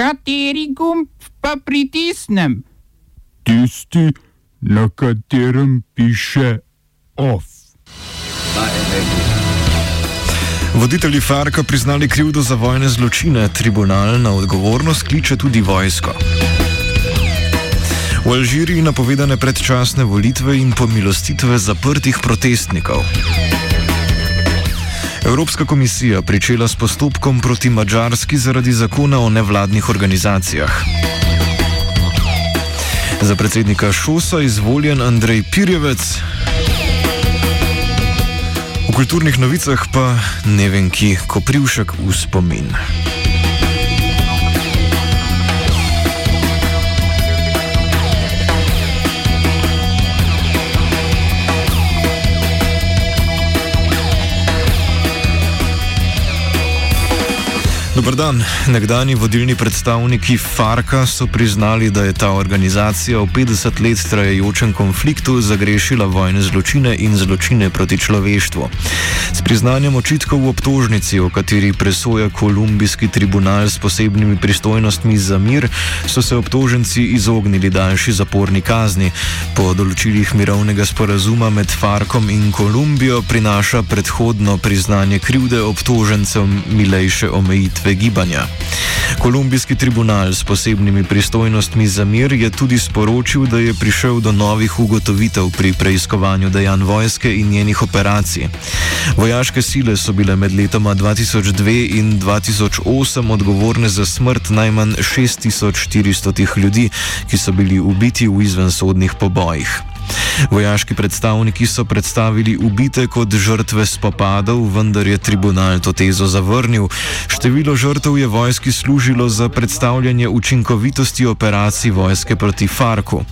Kateri gumb pa pritisnem? Tisti, na katerem piše OF. Voditelji Farka priznali krivdo za vojne zločine, tribunal na odgovornost kliče tudi vojsko. V Alžiriji napovedane predčasne volitve in pomilostitve zaprtih protestnikov. Evropska komisija pričela s postopkom proti Mačarski zaradi zakona o nevladnih organizacijah. Za predsednika Šosa izvoljen Andrej Pirjevec. V kulturnih novicah pa ne vem, ki koprivšek v spomin. Dobr dan. Nekdani vodilni predstavniki Farka so priznali, da je ta organizacija v 50 let trajajočem konfliktu zagrešila vojne zločine in zločine proti človeštvu. S priznanjem očitkov v obtožnici, o kateri presoja kolumbijski tribunal s posebnimi pristojnostmi za mir, so se obtoženci izognili daljši zaporni kazni. Po določilih mirovnega sporazuma med Farkom in Kolumbijo prinaša predhodno priznanje krivde obtožencem milejše omejitve svobode gibanja. Kolumbijski tribunal s posebnimi pristojnostmi za mir je tudi sporočil, da je prišel do novih ugotovitev pri preiskovanju dejanj vojske in njenih operacij. Vojaške sile so bile med letoma 2002 in 2008 odgovorne za smrt najmanj 6400 ljudi, ki so bili ubiti v izvensodnih pobojih. Vojaški predstavniki so predstavili ubite kot žrtve spopadov, vendar je tribunal to tezo zavrnil. Število žrtev je vojski služilo za predstavljanje učinkovitosti operacij vojske proti Farku.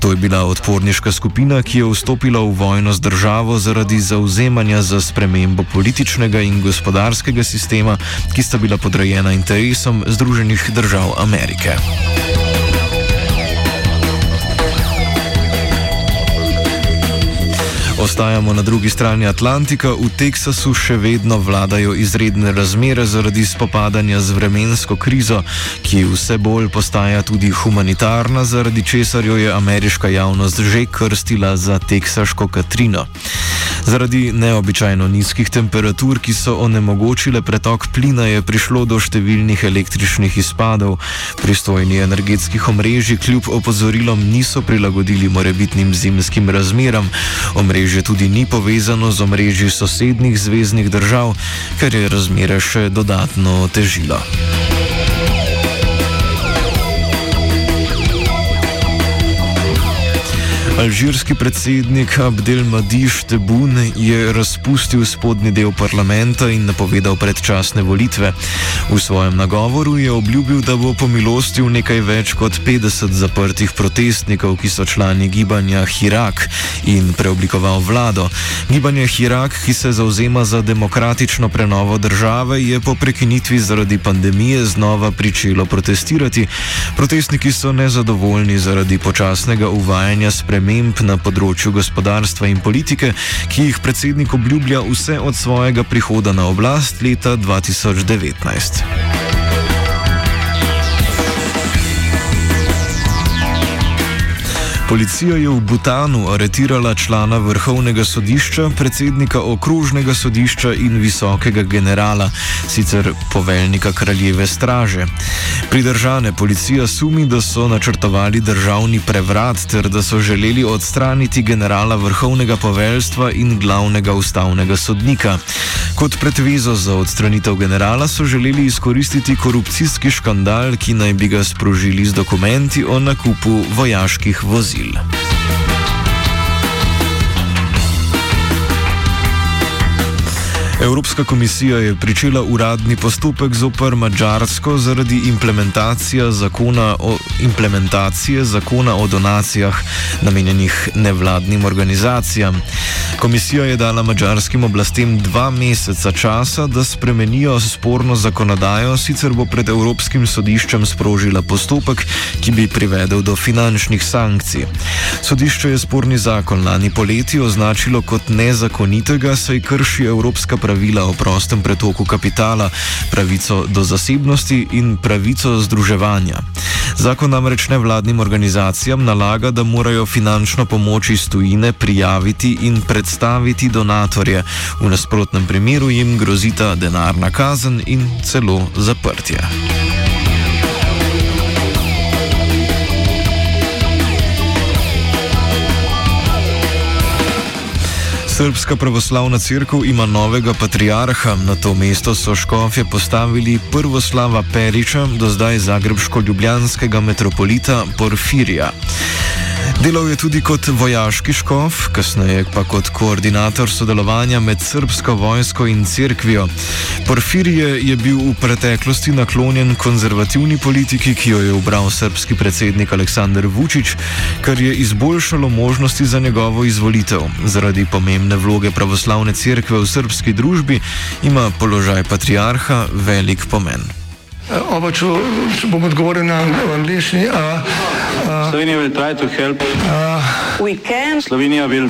To je bila odporniška skupina, ki je vstopila v vojno z državo zaradi zauzemanja za spremembo političnega in gospodarskega sistema, ki sta bila podrejena interesom Združenih držav Amerike. Ostajamo na drugi strani Atlantika, v Teksasu še vedno vladajo izredne razmere zaradi spopadanja z vremensko krizo, ki vse bolj postaja tudi humanitarna, zaradi česar jo je ameriška javnost že krstila za teksaško Katrino. Zaradi neobičajno nizkih temperatur, ki so onemogočile pretok plina, je prišlo do številnih električnih izpadov. Pristojni energetskih omrežij kljub opozorilom niso prilagodili morebitnim zimskim razmeram. Omrežje tudi ni povezano z omrežji sosednjih zvezdnih držav, kar je razmere še dodatno otežilo. Alžirski predsednik Abdelmadiš Tebun je razpustil spodnji del parlamenta in napovedal predčasne volitve. V svojem nagovoru je obljubil, da bo pomilostil nekaj več kot 50 zaprtih protestnikov, ki so člani gibanja Hirak in preoblikoval vlado. Gibanje Hirak, ki se zauzema za demokratično prenovo države, je po prekinitvi zaradi pandemije znova pričelo protestirati. Protestniki so nezadovoljni zaradi počasnega uvajanja sprememb sprememb na področju gospodarstva in politike, ki jih predsednik obljublja vse od svojega prihoda na oblast leta 2019. Policija je v Butanu aretirala člana vrhovnega sodišča, predsednika okrožnega sodišča in visokega generala, sicer poveljnika kraljeve straže. Pridržane policija sumi, da so načrtovali državni prevrat ter da so želeli odstraniti generala vrhovnega poveljstva in glavnega ustavnega sodnika. Kot predvezo za odstranitev generala so želeli izkoristiti korupcijski škandal, ki naj bi ga sprožili z dokumenti o nakupu vojaških vozil. Brasil. Evropska komisija je pričela uradni postopek zopr Mačarsko zaradi implementacije zakona o, implementacije zakona o donacijah namenjenih nevladnim organizacijam. Komisija je dala mačarskim oblastem dva meseca časa, da spremenijo sporno zakonodajo, sicer bo pred Evropskim sodiščem sprožila postopek, ki bi privedel do finančnih sankcij. Sodišče je sporni zakon lani poleti označilo kot nezakonitega, saj krši evropska pravica pravila o prostem pretoku kapitala, pravico do zasebnosti in pravico združevanja. Zakon namreč nevladnim organizacijam nalaga, da morajo finančno pomoč iz tujine prijaviti in predstaviti donatorje. V nasprotnem primeru jim grozita denarna kazen in celo zaprtje. Srpska pravoslavna crkva ima novega patriarha, na to mesto so škofje postavili prvoslava Periča, do zdaj zagrebsko-ljubljanskega metropolita Porfirija. Delal je tudi kot vojaški škof, kasneje pa kot koordinator sodelovanja med srpsko vojsko in crkvijo. Porfirije je bil v preteklosti naklonjen konzervativni politiki, ki jo je ubral srpski predsednik Aleksandr Vučić, kar je izboljšalo možnosti za njegovo izvolitev. Zaradi pomembne vloge pravoslavne crkve v srpski družbi ima položaj patriarha velik pomen. Oba, če, če bom odgovoril na angliški. Slovenija will try to help. We can Slovenija will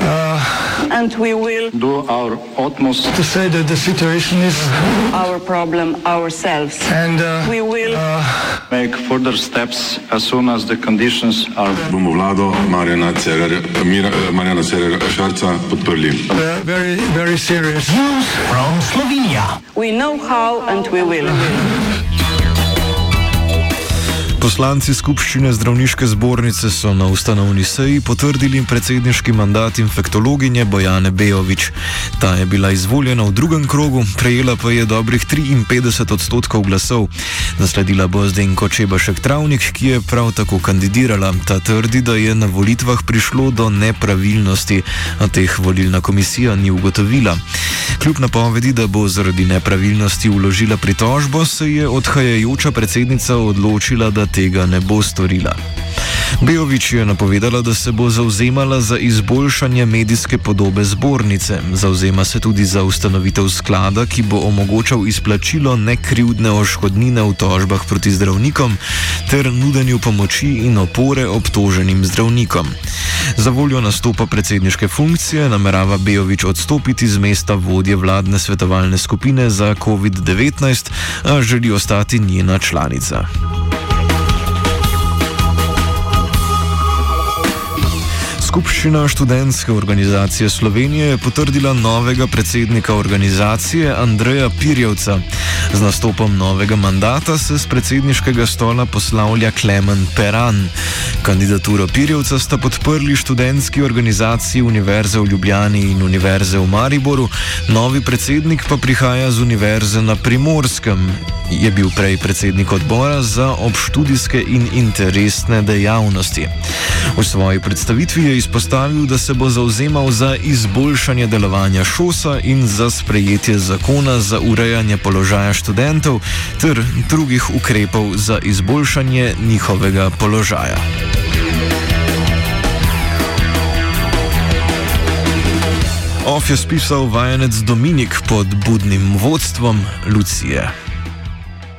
and we will do our utmost To say that the situation is our problem ourselves. and uh, We will make further steps as soon as the conditions are bomo vlado Marjana Cererja, Mira, Marjana Cererja Šarca podprli. uh, very, very serious. we know how and we will. Poslanci skupščine zdravniške zbornice so na ustanovni seji potrdili predsedniški mandat infektologinje Bojane Bejovič. Ta je bila izvoljena v drugem krogu, prejela pa je dobrih 53 odstotkov glasov. Nasledila bo Zdenko Čebašek Travnik, ki je prav tako kandidirala. Ta trdi, da je na volitvah prišlo do nepravilnosti, a teh volilna komisija ni ugotovila. Kljub napovedi, da bo zaradi nepravilnosti uložila pritožbo, se je odhajajoča predsednica odločila, da tega ne bo storila. Bejovič je napovedala, da se bo zauzemala za izboljšanje medijske podobe zbornice. Zauzema se tudi za ustanovitev sklada, ki bo omogočal izplačilo nekrivdne oškodnine v tožbah proti zdravnikom ter nudenju pomoči in opore obtoženim zdravnikom. Za voljo nastopa predsedniške funkcije namerava Bejovič odstopiti z mesta vodje vladne svetovalne skupine za COVID-19, a želi ostati njena članica. Skupščina študentske organizacije Slovenije je potrdila novega predsednika organizacije Andreja Pirjevca. Z nastopom novega mandata se z predsedniškega stola poslavlja Klemen Peran. Kandidaturo Pirjevca sta podprli študentski organizaciji Univerze v Ljubljani in Univerze v Mariboru, novi predsednik pa prihaja z Univerze na Primorskem. Je bil prej predsednik odbora za obštudijske in interesne dejavnosti. V svoji predstavitvi je izpostavil, da se bo zauzemal za izboljšanje delovanja šosa in za sprejetje zakona za urejanje položaja študentov ter drugih ukrepov za izboljšanje njihovega položaja. Of je spisal vajenec Dominik pod budnim vodstvom Lucije.